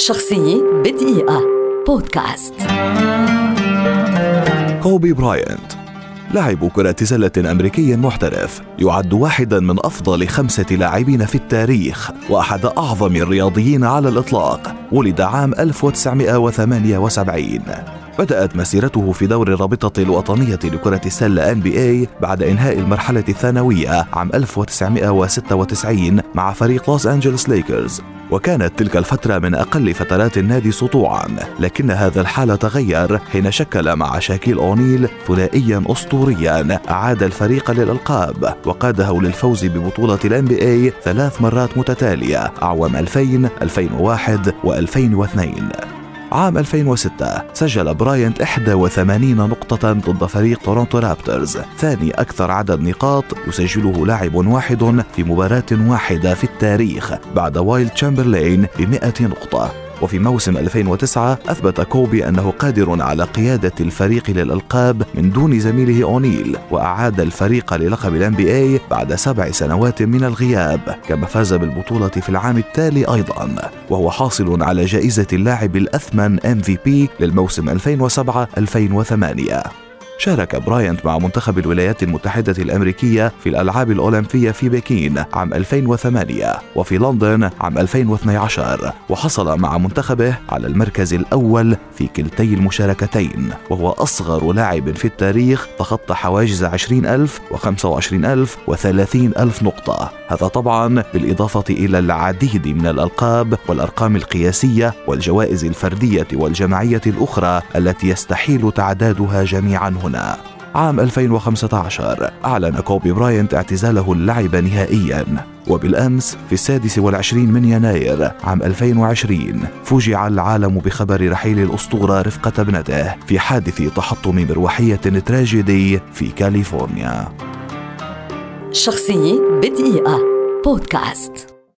شخصية بدقيقة. بودكاست. كوبي براينت. لاعب كرة سلة أمريكي محترف يعد واحدا من أفضل خمسة لاعبين في التاريخ وأحد أعظم الرياضيين على الإطلاق ولد عام 1978 بدأت مسيرته في دور الرابطة الوطنية لكرة السلة NBA بعد إنهاء المرحلة الثانوية عام 1996 مع فريق لوس أنجلوس ليكرز وكانت تلك الفترة من أقل فترات النادي سطوعا. لكن هذا الحال تغير حين شكل مع شاكيل أونيل ثنائيا أسطوريا. أعاد الفريق للألقاب. وقاده للفوز ببطولة NBA ثلاث مرات متتالية أعوام 2000 2001 و2002 عام 2006 سجل براينت 81 نقطة ضد فريق تورونتو رابترز. ثاني أكثر عدد نقاط يسجله لاعب واحد في مباراة واحدة في التاريخ بعد ويلت تشامبرلين ب 100 نقطة. وفي موسم 2009 أثبت كوبي أنه قادر على قيادة الفريق للألقاب من دون زميله أونيل وأعاد الفريق للقب ال N BA بعد سبع سنوات من الغياب كما فاز بالبطولة في العام التالي أيضا. وهو حاصل على جائزة اللاعب الأثمن MVP للموسم 2007-2008 شارك براينت مع منتخب الولايات المتحدة الأمريكية في الألعاب الأولمبية في بكين عام 2008 وفي لندن عام 2012 وحصل مع منتخبه على المركز الأول في كلتي المشاركتين وهو أصغر لاعب في التاريخ تخطى حواجز 20000 و25000 و30000 نقطة. هذا طبعا بالإضافة إلى العديد من الألقاب والأرقام القياسية والجوائز الفردية والجماعية الأخرى التي يستحيل تعدادها جميعا هنا. هنا. عام 2015 أعلن كوبي براينت اعتزاله اللعب نهائيا. وبالأمس في السادس والعشرين من يناير عام 2020 فوجع العالم بخبر رحيل الأسطورة رفقة ابنته في حادث تحطم مروحية تراجيدي في كاليفورنيا. شخصية بدقيقة. بودكاست.